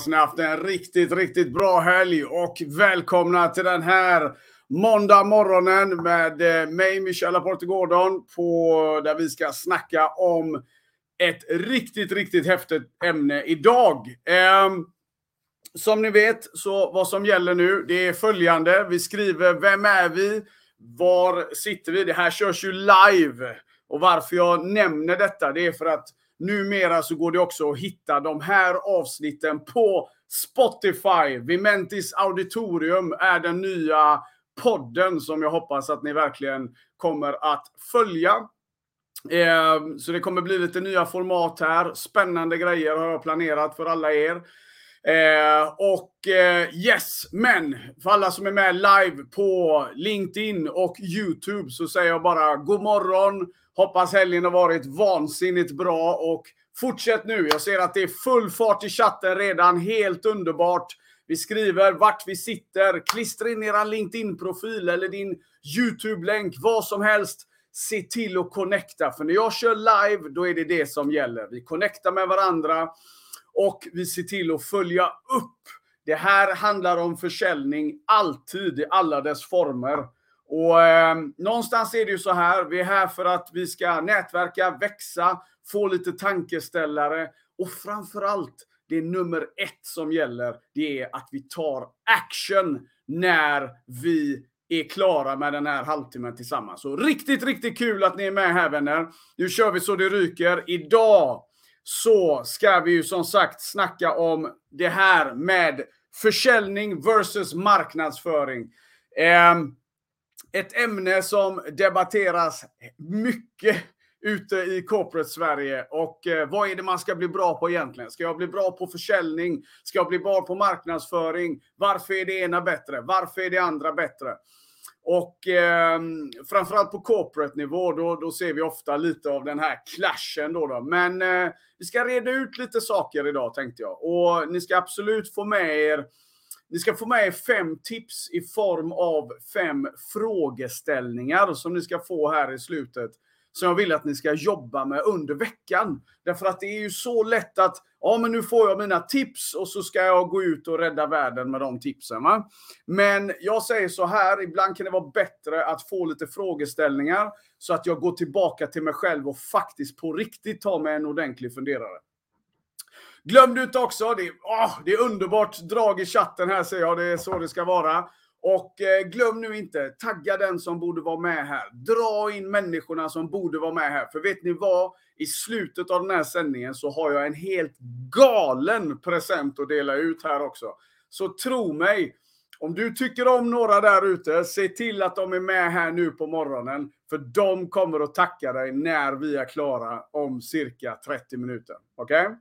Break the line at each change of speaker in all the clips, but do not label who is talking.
Hoppas ni haft en riktigt, riktigt bra helg och välkomna till den här måndag morgonen med eh, mig, Michel Laporte Gordon, på, där vi ska snacka om ett riktigt, riktigt häftigt ämne idag. Eh, som ni vet, så vad som gäller nu, det är följande. Vi skriver Vem är vi? Var sitter vi? Det här körs ju live. Och varför jag nämner detta, det är för att Numera så går det också att hitta de här avsnitten på Spotify. Vimentis Auditorium är den nya podden som jag hoppas att ni verkligen kommer att följa. Ehm, så det kommer bli lite nya format här. Spännande grejer har jag planerat för alla er. Eh, och eh, yes, men för alla som är med live på LinkedIn och YouTube så säger jag bara god morgon, Hoppas helgen har varit vansinnigt bra och fortsätt nu. Jag ser att det är full fart i chatten redan. Helt underbart. Vi skriver vart vi sitter. Klistra in er LinkedIn-profil eller din YouTube-länk, vad som helst. Se till att connecta, för när jag kör live, då är det det som gäller. Vi connectar med varandra och vi ser till att följa upp. Det här handlar om försäljning alltid i alla dess former. Och eh, någonstans är det ju så här, vi är här för att vi ska nätverka, växa, få lite tankeställare och framförallt, det är nummer ett som gäller, det är att vi tar action när vi är klara med den här halvtimmen tillsammans. Så riktigt, riktigt kul att ni är med här vänner. Nu kör vi så det ryker. Idag så ska vi ju som sagt snacka om det här med försäljning versus marknadsföring. Ehm, ett ämne som debatteras mycket ute i corporate Sverige. Och eh, vad är det man ska bli bra på egentligen? Ska jag bli bra på försäljning? Ska jag bli bra på marknadsföring? Varför är det ena bättre? Varför är det andra bättre? Och eh, framförallt på corporate nivå, då, då ser vi ofta lite av den här clashen. Då, då. Men eh, vi ska reda ut lite saker idag tänkte jag. Och ni ska absolut få med er ni ska få med er fem tips i form av fem frågeställningar som ni ska få här i slutet. Som jag vill att ni ska jobba med under veckan. Därför att det är ju så lätt att, ja men nu får jag mina tips och så ska jag gå ut och rädda världen med de tipsen. Va? Men jag säger så här, ibland kan det vara bättre att få lite frågeställningar så att jag går tillbaka till mig själv och faktiskt på riktigt tar mig en ordentlig funderare. Glöm inte också, det är, åh, det är underbart drag i chatten här ser jag, det är så det ska vara. Och eh, glöm nu inte, tagga den som borde vara med här. Dra in människorna som borde vara med här. För vet ni vad? I slutet av den här sändningen så har jag en helt galen present att dela ut här också. Så tro mig, om du tycker om några där ute, se till att de är med här nu på morgonen. För de kommer att tacka dig när vi är klara om cirka 30 minuter. Okej? Okay?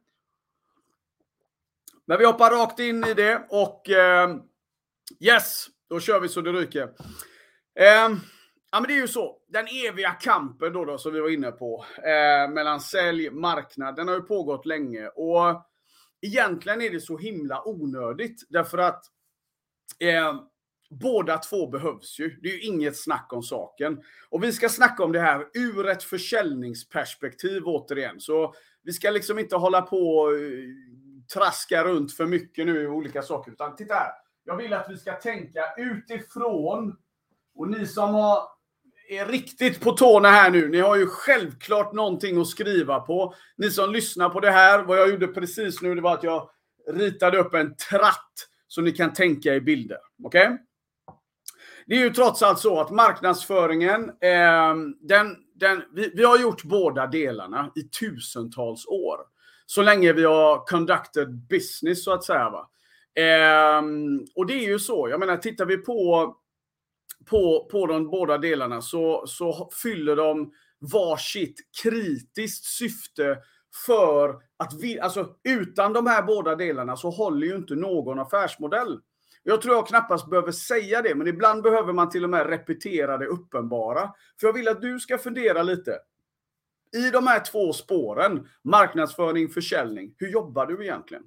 Men vi hoppar rakt in i det och eh, yes, då kör vi så det ryker. Eh, ja, men det är ju så. Den eviga kampen då, då som vi var inne på eh, mellan sälj och marknad, den har ju pågått länge och egentligen är det så himla onödigt därför att eh, båda två behövs ju. Det är ju inget snack om saken. Och vi ska snacka om det här ur ett försäljningsperspektiv återigen. Så vi ska liksom inte hålla på och eh, traska runt för mycket nu i olika saker. Utan titta här. Jag vill att vi ska tänka utifrån. Och ni som har, är riktigt på tårna här nu, ni har ju självklart någonting att skriva på. Ni som lyssnar på det här, vad jag gjorde precis nu, det var att jag ritade upp en tratt så ni kan tänka i bilder. Okej? Okay? Det är ju trots allt så att marknadsföringen, eh, den, den, vi, vi har gjort båda delarna i tusentals år så länge vi har conducted business så att säga. Va? Eh, och det är ju så. Jag menar, tittar vi på, på, på de båda delarna så, så fyller de varsitt kritiskt syfte för att vi, alltså utan de här båda delarna så håller ju inte någon affärsmodell. Jag tror jag knappast behöver säga det, men ibland behöver man till och med repetera det uppenbara. För jag vill att du ska fundera lite i de här två spåren, marknadsföring, försäljning, hur jobbar du egentligen?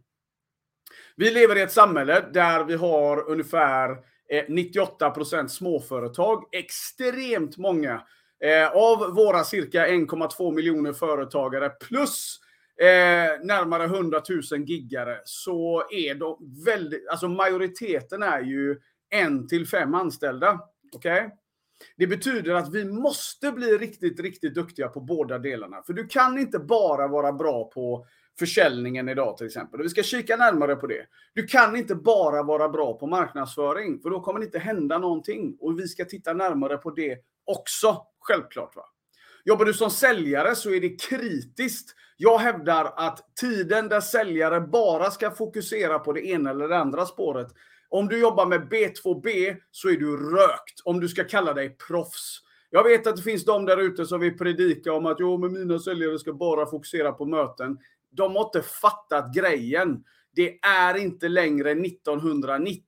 Vi lever i ett samhälle där vi har ungefär eh, 98 småföretag. Extremt många eh, av våra cirka 1,2 miljoner företagare plus eh, närmare 100 000 giggare så är de väldigt, alltså majoriteten är ju en till fem anställda. Okej? Okay? Det betyder att vi måste bli riktigt, riktigt duktiga på båda delarna. För du kan inte bara vara bra på försäljningen idag till exempel. Och vi ska kika närmare på det. Du kan inte bara vara bra på marknadsföring, för då kommer det inte hända någonting. Och vi ska titta närmare på det också, självklart. Va? Jobbar du som säljare så är det kritiskt. Jag hävdar att tiden där säljare bara ska fokusera på det ena eller det andra spåret. Om du jobbar med B2B så är du rökt, om du ska kalla dig proffs. Jag vet att det finns de där ute som vill predika om att jo, men mina säljare ska bara fokusera på möten de har inte fattat grejen. Det är inte längre 1990.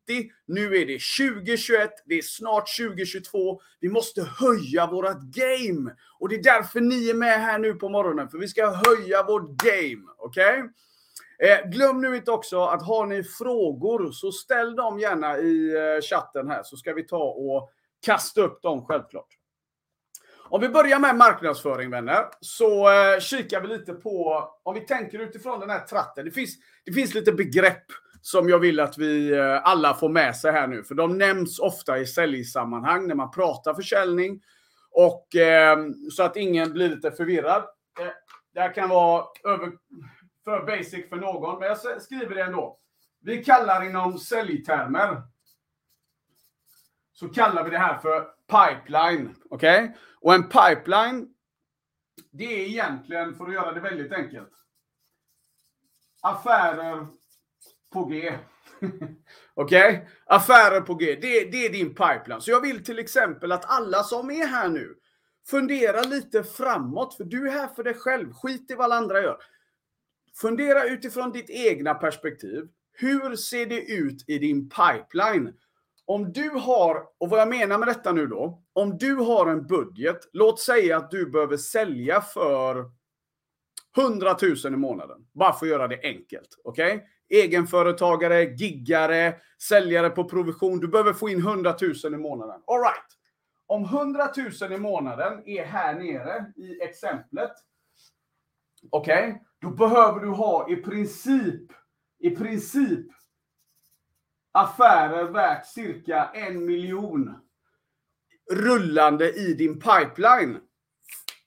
Nu är det 2021. Det är snart 2022. Vi måste höja vårt game. Och det är därför ni är med här nu på morgonen. För vi ska höja vårt game. Okej? Okay? Eh, glöm nu inte också att har ni frågor så ställ dem gärna i eh, chatten här så ska vi ta och kasta upp dem självklart. Om vi börjar med marknadsföring vänner, så eh, kikar vi lite på, om vi tänker utifrån den här tratten. Det finns, det finns lite begrepp som jag vill att vi eh, alla får med sig här nu. För de nämns ofta i säljsammanhang när man pratar försäljning. Och eh, så att ingen blir lite förvirrad. Eh, det här kan vara över, för basic för någon, men jag skriver det ändå. Vi kallar inom säljtermer så kallar vi det här för pipeline. Okej? Okay? Och en pipeline, det är egentligen, för att göra det väldigt enkelt, affärer på G. Okej? Okay? Affärer på G. Det, det är din pipeline. Så jag vill till exempel att alla som är här nu fundera lite framåt, för du är här för dig själv. Skit i vad alla andra gör. Fundera utifrån ditt egna perspektiv. Hur ser det ut i din pipeline? Om du har, och vad jag menar med detta nu då, om du har en budget, låt säga att du behöver sälja för 100 000 i månaden. Bara för att göra det enkelt. Okej? Okay? Egenföretagare, giggare, säljare på provision. Du behöver få in 100 000 i månaden. All right. Om 100 000 i månaden är här nere i exemplet. Okej? Okay? Då behöver du ha i princip, i princip affärer värt cirka en miljon rullande i din pipeline.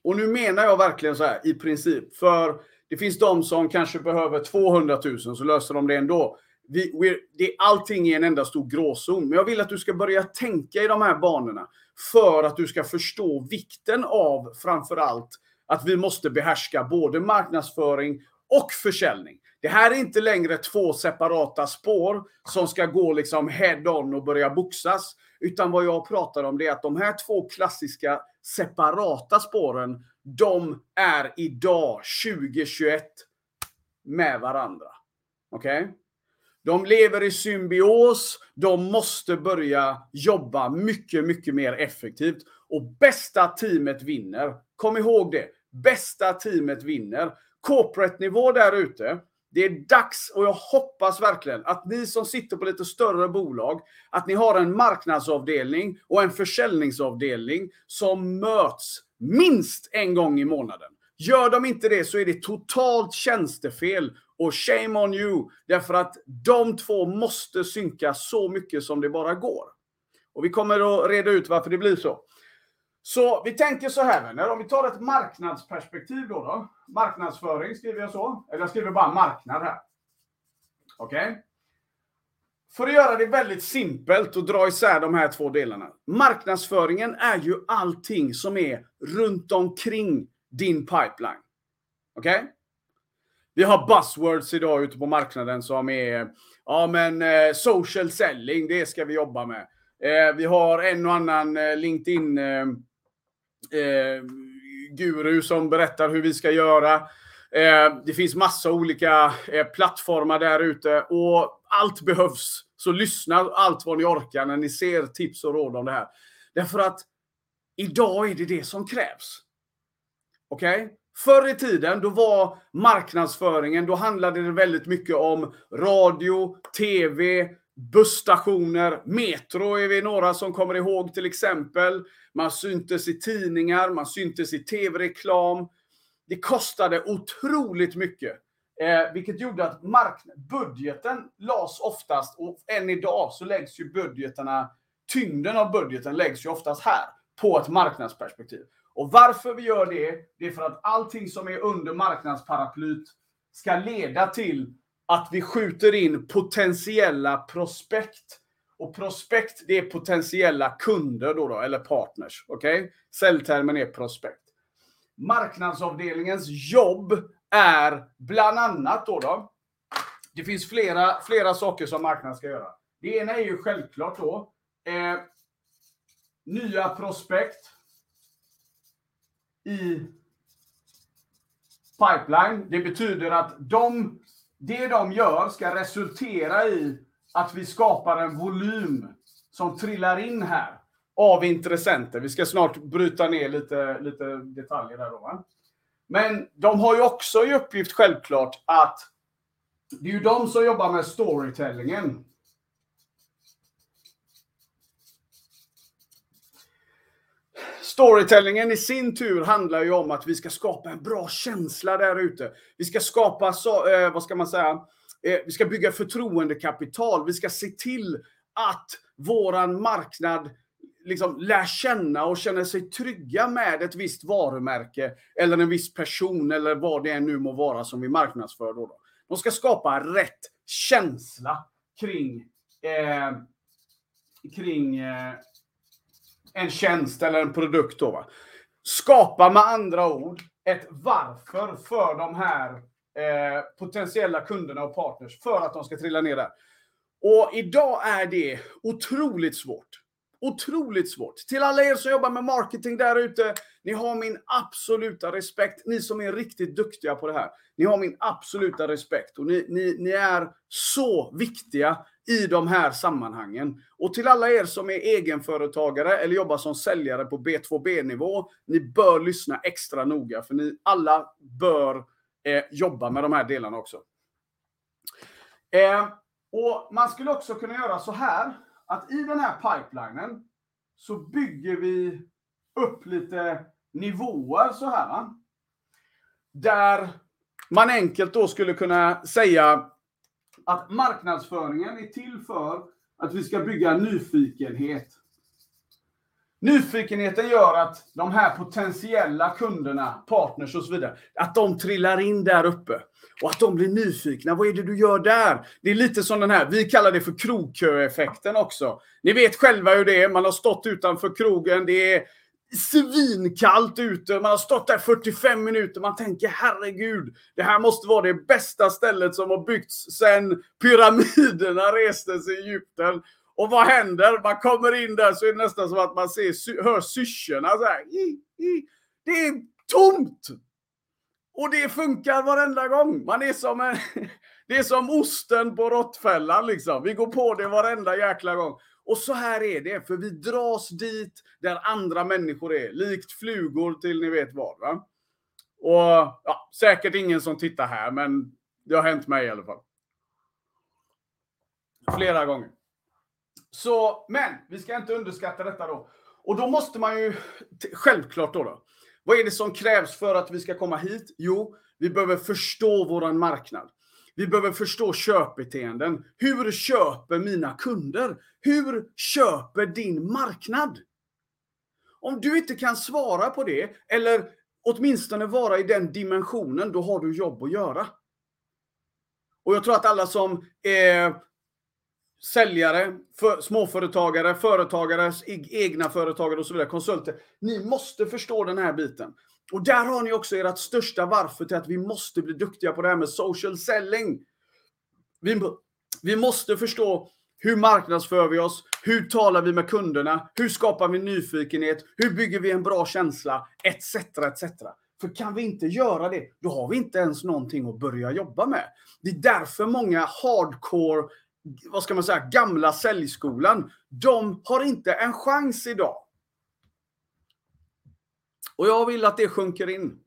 Och nu menar jag verkligen så här i princip. För det finns de som kanske behöver 200 000 så löser de det ändå. Vi, det, allting är en enda stor gråzon. Men jag vill att du ska börja tänka i de här banorna. För att du ska förstå vikten av framförallt att vi måste behärska både marknadsföring och försäljning. Det här är inte längre två separata spår som ska gå liksom head-on och börja boxas. Utan vad jag pratar om det är att de här två klassiska separata spåren, de är idag 2021 med varandra. Okej? Okay? De lever i symbios. De måste börja jobba mycket, mycket mer effektivt. Och bästa teamet vinner. Kom ihåg det. Bästa teamet vinner. Corporate-nivå där ute det är dags och jag hoppas verkligen att ni som sitter på lite större bolag, att ni har en marknadsavdelning och en försäljningsavdelning som möts minst en gång i månaden. Gör de inte det så är det totalt tjänstefel och shame on you. Därför att de två måste synka så mycket som det bara går. Och vi kommer att reda ut varför det blir så. Så vi tänker så här vänner, om vi tar ett marknadsperspektiv då. då marknadsföring skriver jag så. Eller jag skriver bara marknad här. Okej? Okay? För att göra det väldigt simpelt och dra isär de här två delarna. Marknadsföringen är ju allting som är runt omkring din pipeline. Okej? Okay? Vi har buzzwords idag ute på marknaden som är ja men eh, social selling, det ska vi jobba med. Eh, vi har en och annan eh, LinkedIn eh, eh, guru som berättar hur vi ska göra. Eh, det finns massa olika eh, plattformar där ute och allt behövs. Så lyssna allt vad ni orkar när ni ser tips och råd om det här. Därför att idag är det det som krävs. Okej? Okay? Förr i tiden, då var marknadsföringen, då handlade det väldigt mycket om radio, tv, busstationer, Metro är vi några som kommer ihåg till exempel. Man syntes i tidningar, man syntes i tv-reklam. det kostade otroligt mycket. Eh, vilket gjorde att budgeten lades oftast, och än idag så läggs ju budgeterna, tyngden av budgeten läggs ju oftast här, på ett marknadsperspektiv. Och varför vi gör det, det är för att allting som är under marknadsparaplyt ska leda till att vi skjuter in potentiella prospekt. Och prospekt, det är potentiella kunder då, då eller partners. Okej? Okay? Säljtermen är prospekt. Marknadsavdelningens jobb är bland annat då, då det finns flera, flera saker som marknaden ska göra. Det ena är ju självklart då eh, nya prospekt i pipeline. Det betyder att de, det de gör ska resultera i att vi skapar en volym som trillar in här av intressenter. Vi ska snart bryta ner lite, lite detaljer där då. Va? Men de har ju också i uppgift självklart att det är ju de som jobbar med storytellingen. Storytellingen i sin tur handlar ju om att vi ska skapa en bra känsla där ute. Vi ska skapa, så, eh, vad ska man säga, eh, vi ska bygga förtroendekapital. Vi ska se till att våran marknad liksom lär känna och känner sig trygga med ett visst varumärke eller en viss person eller vad det är nu må vara som vi marknadsför. Då, då. De ska skapa rätt känsla kring, eh, kring eh, en tjänst eller en produkt. Då, va? Skapa med andra ord ett varför för de här eh, potentiella kunderna och partners för att de ska trilla ner där. Och idag är det otroligt svårt. Otroligt svårt. Till alla er som jobbar med marketing där ute, ni har min absoluta respekt. Ni som är riktigt duktiga på det här. Ni har min absoluta respekt och ni, ni, ni är så viktiga i de här sammanhangen. Och till alla er som är egenföretagare eller jobbar som säljare på B2B-nivå, ni bör lyssna extra noga för ni alla bör eh, jobba med de här delarna också. Eh, och Man skulle också kunna göra så här att i den här pipelinen så bygger vi upp lite nivåer så här. Där man enkelt då skulle kunna säga att marknadsföringen är till för att vi ska bygga nyfikenhet. Nyfikenheten gör att de här potentiella kunderna, partners och så vidare, att de trillar in där uppe. Och att de blir nyfikna. Vad är det du gör där? Det är lite som den här, vi kallar det för krogköeffekten också. Ni vet själva hur det är. Man har stått utanför krogen. Det är svinkallt ute. Man har stått där 45 minuter. Man tänker herregud, det här måste vara det bästa stället som har byggts sedan pyramiderna restes i Egypten. Och vad händer? Man kommer in där så är det nästan som att man ser, hör syrsorna så här. Det är tomt! Och det funkar varenda gång. Man är som en, det är som osten på råttfällan liksom. Vi går på det varenda jäkla gång. Och så här är det, för vi dras dit där andra människor är, likt flugor till ni vet vad. Va? Och ja, säkert ingen som tittar här, men det har hänt mig i alla fall. Flera gånger. Så, men vi ska inte underskatta detta då. Och då måste man ju, självklart då, då vad är det som krävs för att vi ska komma hit? Jo, vi behöver förstå våran marknad. Vi behöver förstå köpbeteenden. Hur köper mina kunder? Hur köper din marknad? Om du inte kan svara på det, eller åtminstone vara i den dimensionen, då har du jobb att göra. Och jag tror att alla som är säljare, för, småföretagare, företagare, egna företagare och så vidare, konsulter. Ni måste förstå den här biten. Och där har ni också ert största varför till att vi måste bli duktiga på det här med social selling. Vi, vi måste förstå hur marknadsför vi oss? Hur talar vi med kunderna? Hur skapar vi nyfikenhet? Hur bygger vi en bra känsla? Etc, etc. För kan vi inte göra det, då har vi inte ens någonting att börja jobba med. Det är därför många hardcore vad ska man säga, gamla säljskolan, de har inte en chans idag. Och jag vill att det sjunker in.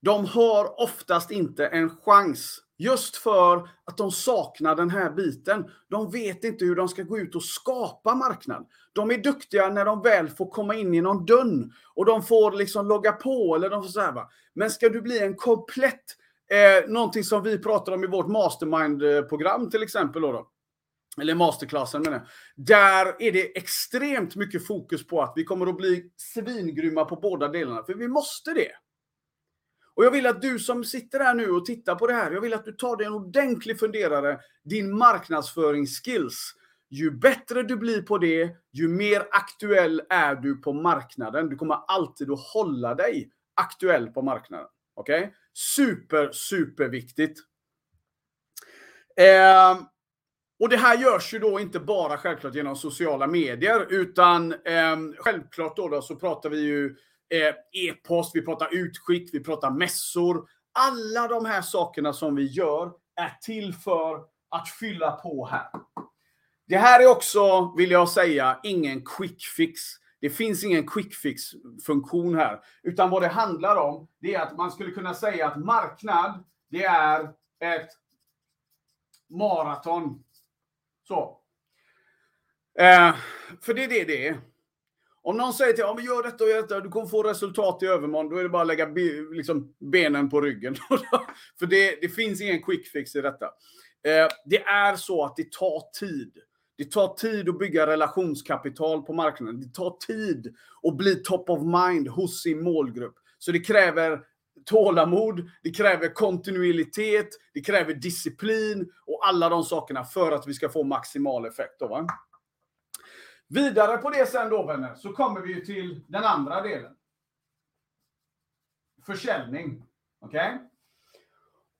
De har oftast inte en chans Just för att de saknar den här biten. De vet inte hur de ska gå ut och skapa marknad. De är duktiga när de väl får komma in i någon dörr och de får liksom logga på eller de får så här, va? Men ska du bli en komplett, eh, någonting som vi pratar om i vårt mastermind-program eh, till exempel då, då eller masterclassen menar jag. Där är det extremt mycket fokus på att vi kommer att bli svingrymma på båda delarna. För vi måste det. Och jag vill att du som sitter här nu och tittar på det här, jag vill att du tar dig en ordentlig funderare. Din marknadsföringsskills. Ju bättre du blir på det, ju mer aktuell är du på marknaden. Du kommer alltid att hålla dig aktuell på marknaden. Okej? Okay? Super, super viktigt. Eh, och det här görs ju då inte bara självklart genom sociala medier, utan eh, självklart då, då, så pratar vi ju eh, e-post, vi pratar utskick, vi pratar mässor. Alla de här sakerna som vi gör är till för att fylla på här. Det här är också, vill jag säga, ingen quick fix. Det finns ingen quick fix-funktion här. Utan vad det handlar om, det är att man skulle kunna säga att marknad, det är ett maraton. Så. Eh, för det är det det är. Om någon säger till dig, ja, gör detta och gör detta, du kommer få resultat i övermorgon, då är det bara att lägga liksom, benen på ryggen. för det, det, finns ingen quick fix i detta. Eh, det är så att det tar tid. Det tar tid att bygga relationskapital på marknaden. Det tar tid att bli top of mind hos sin målgrupp. Så det kräver tålamod, det kräver kontinuitet, det kräver disciplin och alla de sakerna för att vi ska få maximal effekt. Då, va? Vidare på det sen då vänner, så kommer vi ju till den andra delen. Försäljning. Okej? Okay?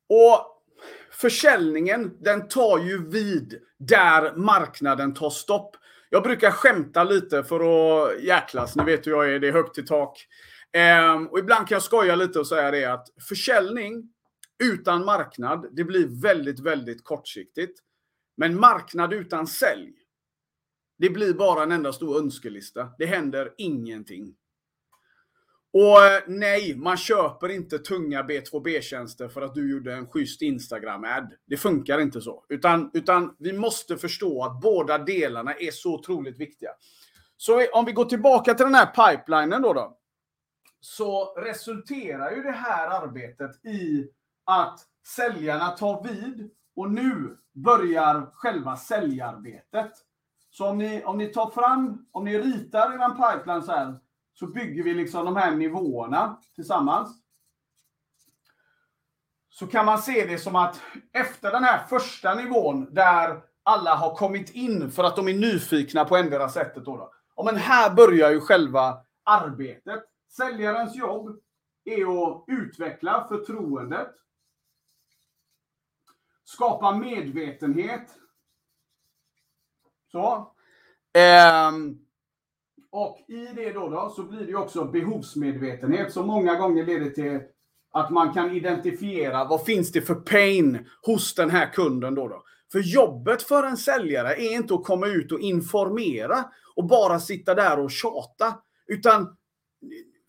Och försäljningen, den tar ju vid där marknaden tar stopp. Jag brukar skämta lite för att jäklas. Ni vet hur jag är, det är högt i tak. Ehm, och ibland kan jag skoja lite och säga det att försäljning utan marknad, det blir väldigt, väldigt kortsiktigt. Men marknad utan sälj, det blir bara en enda stor önskelista. Det händer ingenting. Och eh, nej, man köper inte tunga B2B-tjänster för att du gjorde en schysst Instagram-ad. Det funkar inte så. Utan, utan vi måste förstå att båda delarna är så otroligt viktiga. Så om vi går tillbaka till den här pipelinen då. då så resulterar ju det här arbetet i att säljarna tar vid och nu börjar själva säljarbetet. Så om ni, om ni tar fram, om ni ritar er pipeline så här, så bygger vi liksom de här nivåerna tillsammans. Så kan man se det som att efter den här första nivån där alla har kommit in för att de är nyfikna på endera sättet. Då, då. Ja, men här börjar ju själva arbetet. Säljarens jobb är att utveckla förtroendet, skapa medvetenhet. Så. Um. och i det då, då så blir det också behovsmedvetenhet som många gånger leder till att man kan identifiera vad finns det för pain hos den här kunden då. då. För jobbet för en säljare är inte att komma ut och informera och bara sitta där och tjata. Utan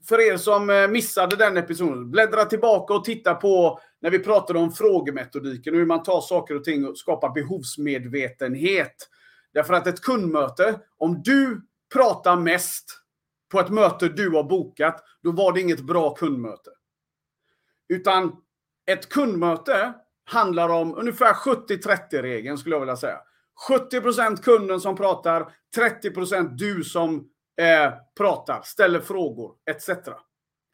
för er som eh, missade den episoden, bläddra tillbaka och titta på när vi pratade om frågemetodiken och hur man tar saker och ting och skapar behovsmedvetenhet. Därför att ett kundmöte, om du pratar mest på ett möte du har bokat, då var det inget bra kundmöte. Utan ett kundmöte handlar om ungefär 70-30-regeln skulle jag vilja säga. 70% kunden som pratar, 30% du som eh, pratar, ställer frågor etc.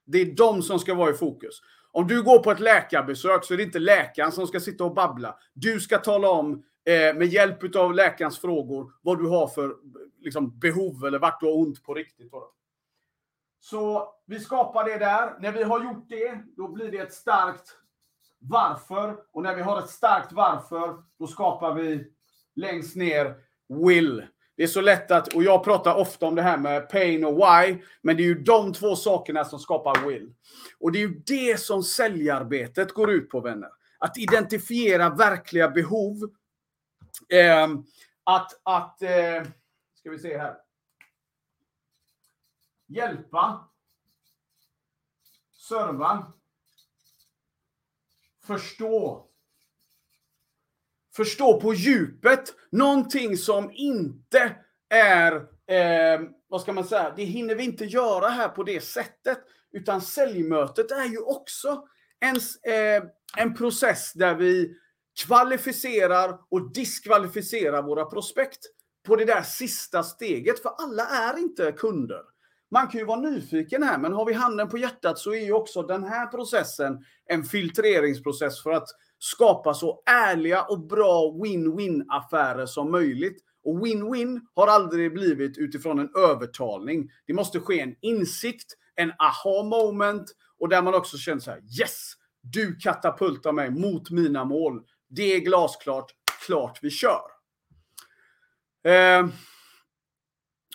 Det är de som ska vara i fokus. Om du går på ett läkarbesök så är det inte läkaren som ska sitta och babbla. Du ska tala om eh, med hjälp av läkarens frågor vad du har för liksom, behov eller vart du har ont på riktigt. Så vi skapar det där. När vi har gjort det, då blir det ett starkt varför. Och när vi har ett starkt varför, då skapar vi längst ner will. Det är så lätt att, och jag pratar ofta om det här med pain och why, men det är ju de två sakerna som skapar will. Och det är ju det som säljarbetet går ut på, vänner. Att identifiera verkliga behov. Eh, att, att eh, ska vi se här. Hjälpa. Serva. Förstå förstå på djupet någonting som inte är, eh, vad ska man säga, det hinner vi inte göra här på det sättet. Utan säljmötet är ju också en, eh, en process där vi kvalificerar och diskvalificerar våra prospekt på det där sista steget. För alla är inte kunder. Man kan ju vara nyfiken här, men har vi handen på hjärtat så är ju också den här processen en filtreringsprocess för att skapa så ärliga och bra win-win affärer som möjligt. Och win-win har aldrig blivit utifrån en övertalning. Det måste ske en insikt, en aha moment och där man också känner så här yes, du katapultar mig mot mina mål. Det är glasklart, klart vi kör. Eh,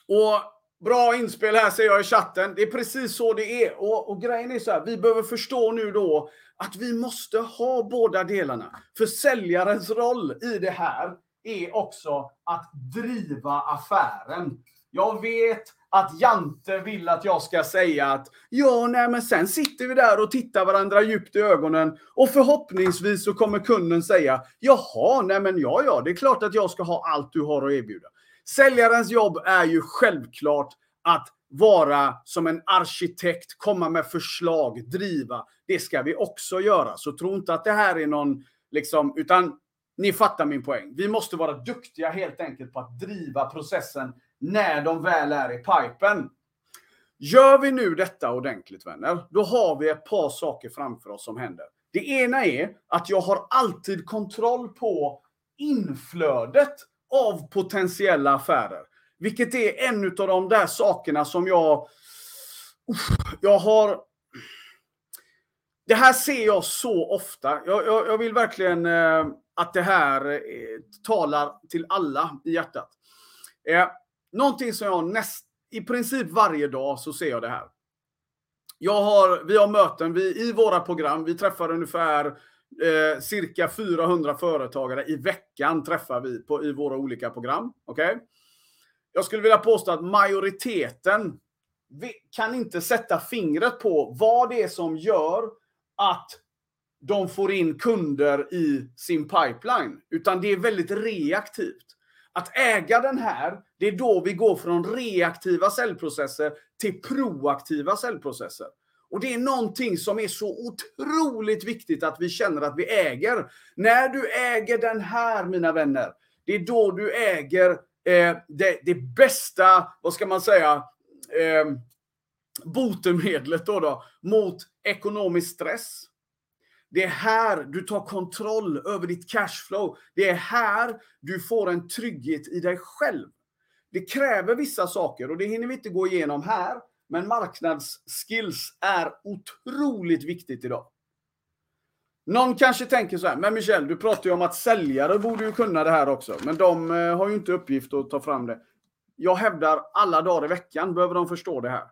och Bra inspel här ser jag i chatten. Det är precis så det är. Och, och grejen är så här, vi behöver förstå nu då att vi måste ha båda delarna. För säljarens roll i det här är också att driva affären. Jag vet att Jante vill att jag ska säga att ja, nej, men sen sitter vi där och tittar varandra djupt i ögonen och förhoppningsvis så kommer kunden säga jaha, nej, men ja, ja, det är klart att jag ska ha allt du har att erbjuda. Säljarens jobb är ju självklart att vara som en arkitekt, komma med förslag, driva. Det ska vi också göra. Så tro inte att det här är någon, liksom, utan ni fattar min poäng. Vi måste vara duktiga helt enkelt på att driva processen när de väl är i pipen. Gör vi nu detta ordentligt vänner, då har vi ett par saker framför oss som händer. Det ena är att jag har alltid kontroll på inflödet av potentiella affärer. Vilket är en av de där sakerna som jag... Jag har... Det här ser jag så ofta. Jag, jag, jag vill verkligen eh, att det här eh, talar till alla i hjärtat. Eh, någonting som jag näst, i princip varje dag så ser jag det här. Jag har, vi har möten vi, i våra program. Vi träffar ungefär eh, cirka 400 företagare i veckan träffar vi på, i våra olika program. Okay? Jag skulle vilja påstå att majoriteten kan inte sätta fingret på vad det är som gör att de får in kunder i sin pipeline. Utan det är väldigt reaktivt. Att äga den här, det är då vi går från reaktiva säljprocesser till proaktiva säljprocesser. Och det är någonting som är så otroligt viktigt att vi känner att vi äger. När du äger den här, mina vänner, det är då du äger eh, det, det, bästa, vad ska man säga, eh, botemedlet då, då mot ekonomisk stress. Det är här du tar kontroll över ditt cashflow. Det är här du får en trygghet i dig själv. Det kräver vissa saker och det hinner vi inte gå igenom här. Men marknadsskills är otroligt viktigt idag. Någon kanske tänker så här, men Michel, du pratar ju om att säljare borde ju kunna det här också. Men de eh, har ju inte uppgift att ta fram det. Jag hävdar alla dagar i veckan behöver de förstå det här.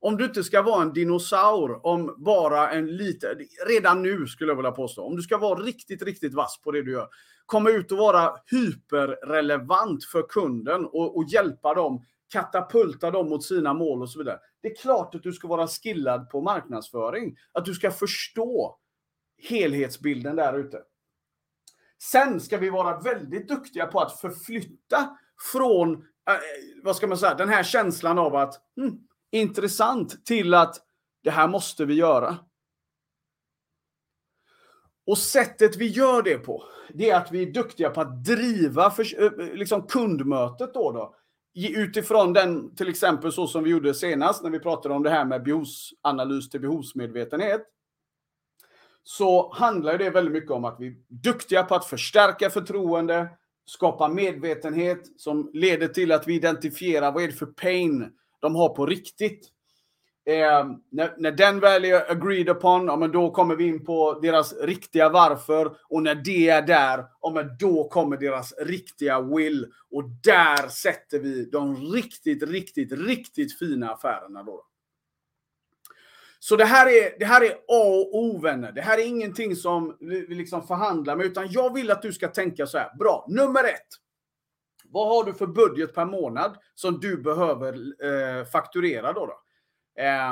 Om du inte ska vara en dinosaur om bara en liten, redan nu skulle jag vilja påstå, om du ska vara riktigt, riktigt vass på det du gör, komma ut och vara hyperrelevant för kunden och, och hjälpa dem katapulta dem mot sina mål och så vidare. Det är klart att du ska vara skillad på marknadsföring. Att du ska förstå helhetsbilden där ute. Sen ska vi vara väldigt duktiga på att förflytta från, eh, vad ska man säga, den här känslan av att hmm, intressant till att det här måste vi göra. Och sättet vi gör det på, det är att vi är duktiga på att driva för, eh, liksom kundmötet då. då utifrån den, till exempel så som vi gjorde senast när vi pratade om det här med behovsanalys till behovsmedvetenhet. Så handlar det väldigt mycket om att vi är duktiga på att förstärka förtroende, skapa medvetenhet som leder till att vi identifierar vad är det för pain de har på riktigt. Eh, när, när, den väl är agreed upon, ja, men då kommer vi in på deras riktiga varför. Och när det är där, ja, men då kommer deras riktiga will. Och där sätter vi de riktigt, riktigt, riktigt fina affärerna. Då. Så det här, är, det här är A och O, vänner. Det här är ingenting som vi liksom förhandlar med, utan jag vill att du ska tänka så här. Bra, nummer ett. Vad har du för budget per månad som du behöver eh, fakturera då? då?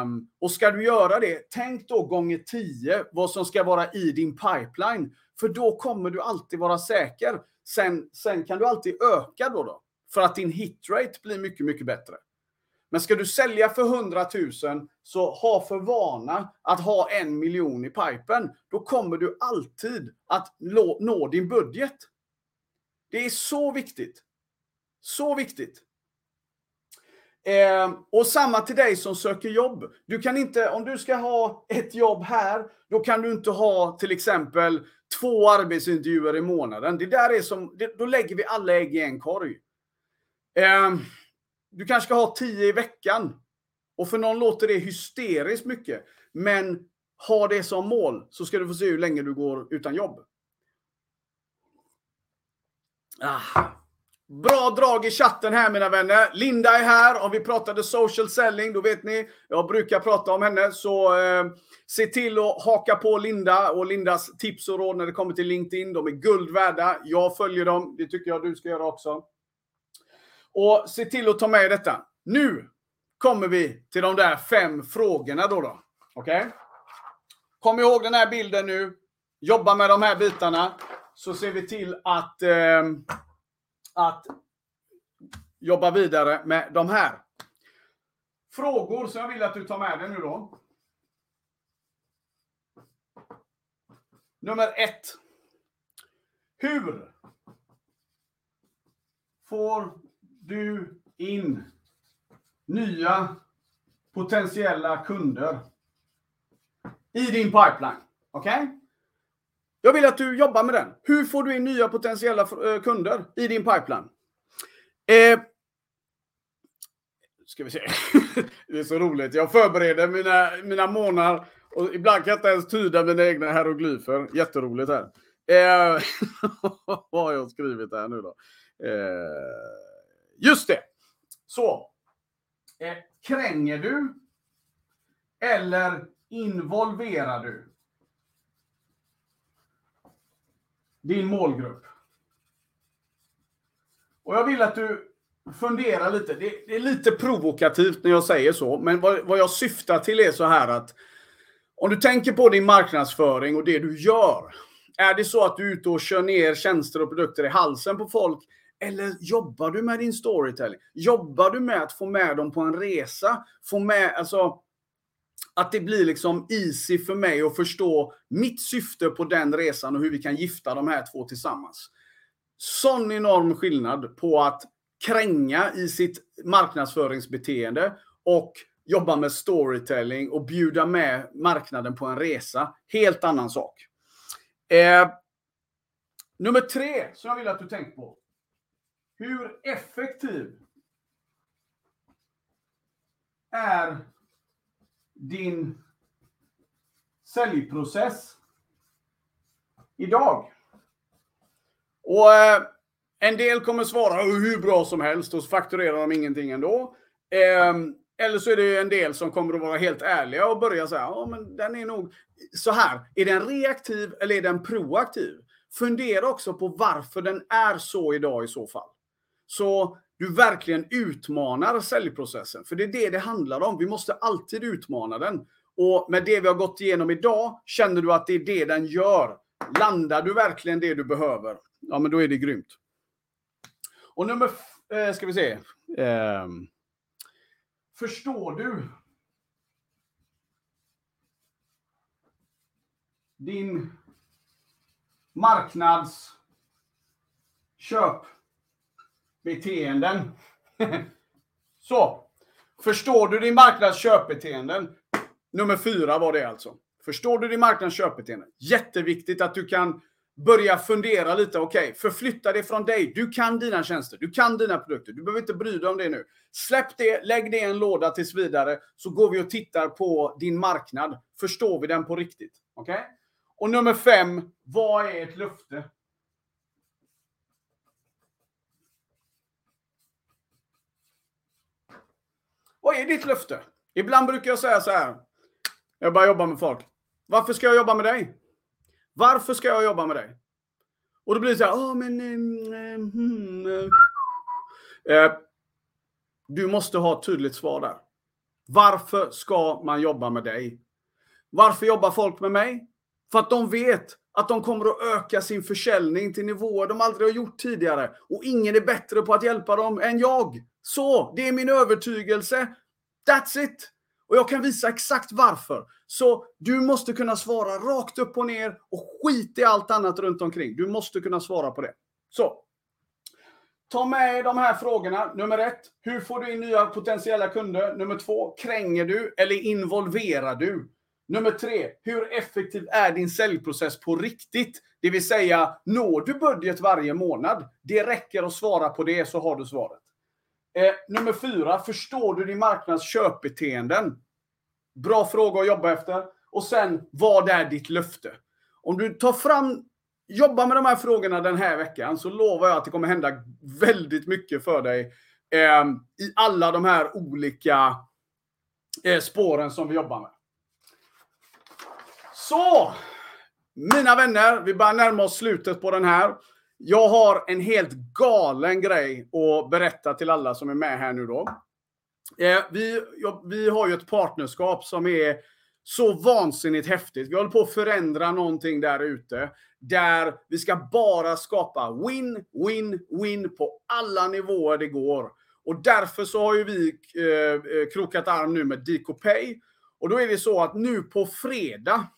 Um, och ska du göra det, tänk då gånger 10 vad som ska vara i din pipeline. För då kommer du alltid vara säker. Sen, sen kan du alltid öka då, då. För att din hitrate blir mycket, mycket bättre. Men ska du sälja för 100 000 så ha för vana att ha en miljon i pipen. Då kommer du alltid att nå din budget. Det är så viktigt. Så viktigt. Eh, och samma till dig som söker jobb. Du kan inte, om du ska ha ett jobb här, då kan du inte ha till exempel två arbetsintervjuer i månaden. Det där är som, det, då lägger vi alla ägg i en korg. Eh, du kanske ska ha tio i veckan. Och för någon låter det hysteriskt mycket. Men ha det som mål så ska du få se hur länge du går utan jobb. Ah. Bra drag i chatten här mina vänner. Linda är här. Om vi pratade social selling, då vet ni, jag brukar prata om henne. Så eh, se till att haka på Linda och Lindas tips och råd när det kommer till LinkedIn. De är guld värda. Jag följer dem. Det tycker jag du ska göra också. Och se till att ta med detta. Nu kommer vi till de där fem frågorna då. då. Okej? Okay? Kom ihåg den här bilden nu. Jobba med de här bitarna. Så ser vi till att, eh, att jobba vidare med de här. Frågor som jag vill att du tar med dig nu då. Nummer ett. Hur får du in nya potentiella kunder i din pipeline. Okej? Okay? Jag vill att du jobbar med den. Hur får du in nya potentiella eh, kunder i din pipeline? Eh, ska vi se. det är så roligt. Jag förbereder mina, mina månader och ibland kan jag inte ens tyda mina egna hieroglyfer. Jätteroligt här. Eh, vad har jag skrivit här nu då? Eh, Just det. Så. Eh, kränger du? Eller involverar du? Din målgrupp. Och jag vill att du funderar lite. Det, är lite provokativt när jag säger så, men vad, vad jag syftar till är så här att om du tänker på din marknadsföring och det du gör. Är det så att du är ute och kör ner tjänster och produkter i halsen på folk eller jobbar du med din storytelling? Jobbar du med att få med dem på en resa? Få med, alltså, att det blir liksom easy för mig att förstå mitt syfte på den resan och hur vi kan gifta de här två tillsammans. Sån enorm skillnad på att kränga i sitt marknadsföringsbeteende och jobba med storytelling och bjuda med marknaden på en resa. Helt annan sak. Eh, nummer tre som jag vill att du tänker på. Hur effektiv är din säljprocess idag? Och eh, en del kommer svara hur bra som helst och så fakturerar de ingenting ändå. Eh, eller så är det en del som kommer att vara helt ärliga och börja säga, ja men den är nog så här. Är den reaktiv eller är den proaktiv? Fundera också på varför den är så idag i så fall så du verkligen utmanar säljprocessen. För det är det det handlar om. Vi måste alltid utmana den. Och med det vi har gått igenom idag, känner du att det är det den gör? Landar du verkligen det du behöver? Ja, men då är det grymt. Och nummer, eh, ska vi se. Eh, förstår du din marknads köp beteenden. Så. Förstår du din marknads köpbeteenden? Nummer fyra var det alltså. Förstår du din marknads köpbeteenden? Jätteviktigt att du kan börja fundera lite. Okej, okay, förflytta det från dig. Du kan dina tjänster. Du kan dina produkter. Du behöver inte bry dig om det nu. Släpp det, lägg det i en låda tills vidare. Så går vi och tittar på din marknad. Förstår vi den på riktigt? Okej? Okay? Och nummer fem, vad är ett löfte? Vad är ditt löfte? Ibland brukar jag säga så här. Jag börjar jobba med folk. Varför ska jag jobba med dig? Varför ska jag jobba med dig? Och då blir det så här, oh, men... Mm, mm, eh, du måste ha ett tydligt svar där. Varför ska man jobba med dig? Varför jobbar folk med mig? För att de vet att de kommer att öka sin försäljning till nivåer de aldrig har gjort tidigare. Och ingen är bättre på att hjälpa dem än jag. Så, det är min övertygelse. That's it! Och jag kan visa exakt varför. Så du måste kunna svara rakt upp och ner och skit i allt annat runt omkring. Du måste kunna svara på det. Så. Ta med de här frågorna. Nummer ett, hur får du in nya potentiella kunder? Nummer två, kränger du eller involverar du? Nummer tre, hur effektiv är din säljprocess på riktigt? Det vill säga, når du budget varje månad? Det räcker att svara på det så har du svaret. Eh, nummer fyra, förstår du din marknads köpbeteenden? Bra fråga att jobba efter. Och sen, vad är ditt löfte? Om du tar fram, jobbar med de här frågorna den här veckan så lovar jag att det kommer hända väldigt mycket för dig eh, i alla de här olika eh, spåren som vi jobbar med. Så! Mina vänner, vi börjar närma oss slutet på den här. Jag har en helt galen grej att berätta till alla som är med här nu då. Eh, vi, ja, vi har ju ett partnerskap som är så vansinnigt häftigt. Vi håller på att förändra någonting där ute. Där vi ska bara skapa win, win, win på alla nivåer det går. Och därför så har ju vi eh, eh krokat arm nu med DicoPay. Och då är det så att nu på fredag,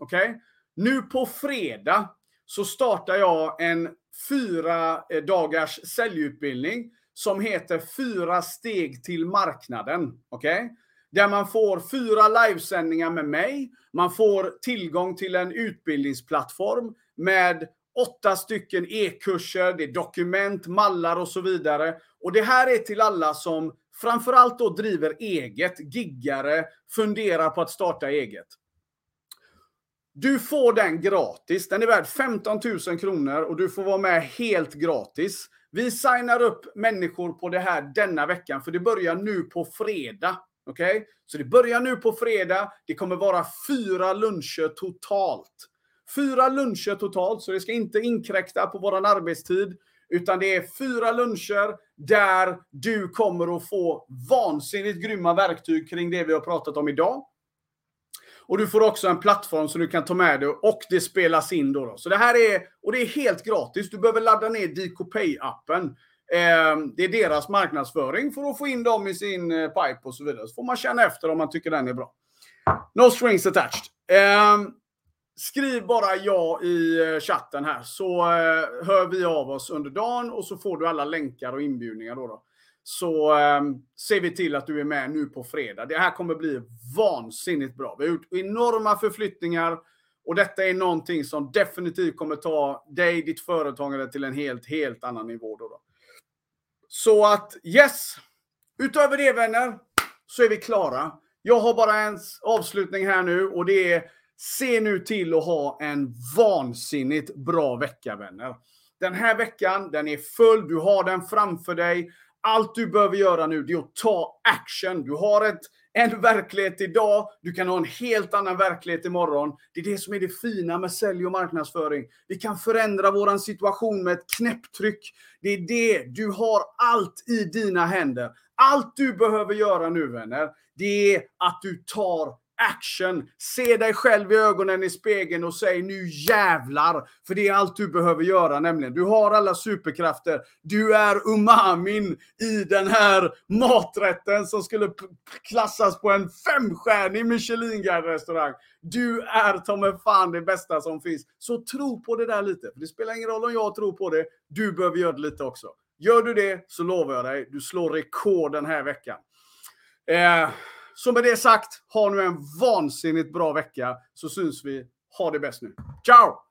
okej? Okay? Nu på fredag så startar jag en fyra eh, dagars säljutbildning som heter Fyra steg till marknaden. Okej? Okay? Där man får fyra livesändningar med mig. Man får tillgång till en utbildningsplattform med åtta stycken e-kurser, det är dokument, mallar och så vidare. Och det här är till alla som framförallt då driver eget, giggare, funderar på att starta eget. Du får den gratis. Den är värd 15 000 kronor och du får vara med helt gratis. Vi signar upp människor på det här denna veckan, för det börjar nu på fredag. Okej? Okay? Så det börjar nu på fredag. Det kommer vara fyra luncher totalt. Fyra luncher totalt, så det ska inte inkräkta på vår arbetstid. Utan det är fyra luncher där du kommer att få vansinnigt grymma verktyg kring det vi har pratat om idag. Och du får också en plattform som du kan ta med dig och det spelas in då. då. Så det här är, och det är helt gratis. Du behöver ladda ner DKPay-appen. Eh, det är deras marknadsföring för att få in dem i sin eh, pipe och så vidare. Så får man känna efter om man tycker den är bra. No strings attached. Eh, skriv bara ja i eh, chatten här så eh, hör vi av oss under dagen och så får du alla länkar och inbjudningar då. då så eh, ser vi till att du är med nu på fredag. Det här kommer bli vansinnigt bra. Vi har gjort enorma förflyttningar och detta är någonting som definitivt kommer ta dig, ditt företagande till en helt, helt annan nivå. Då, då. Så att yes, utöver det vänner, så är vi klara. Jag har bara en avslutning här nu och det är se nu till att ha en vansinnigt bra vecka vänner. Den här veckan, den är full, du har den framför dig. Allt du behöver göra nu är att ta action. Du har ett, en verklighet idag, du kan ha en helt annan verklighet imorgon. Det är det som är det fina med sälj och marknadsföring. Vi kan förändra vår situation med ett knäpptryck. Det är det, du har allt i dina händer. Allt du behöver göra nu vänner, det är att du tar action. Se dig själv i ögonen i spegeln och säg nu jävlar. För det är allt du behöver göra nämligen. Du har alla superkrafter. Du är umamin i den här maträtten som skulle klassas på en femstjärnig Michelin-restaurang. Du är ta mig fan det bästa som finns. Så tro på det där lite. För det spelar ingen roll om jag tror på det. Du behöver göra det lite också. Gör du det så lovar jag dig, du slår rekord den här veckan. Eh, så med det sagt, ha nu en vansinnigt bra vecka så syns vi. Ha det bäst nu. Ciao!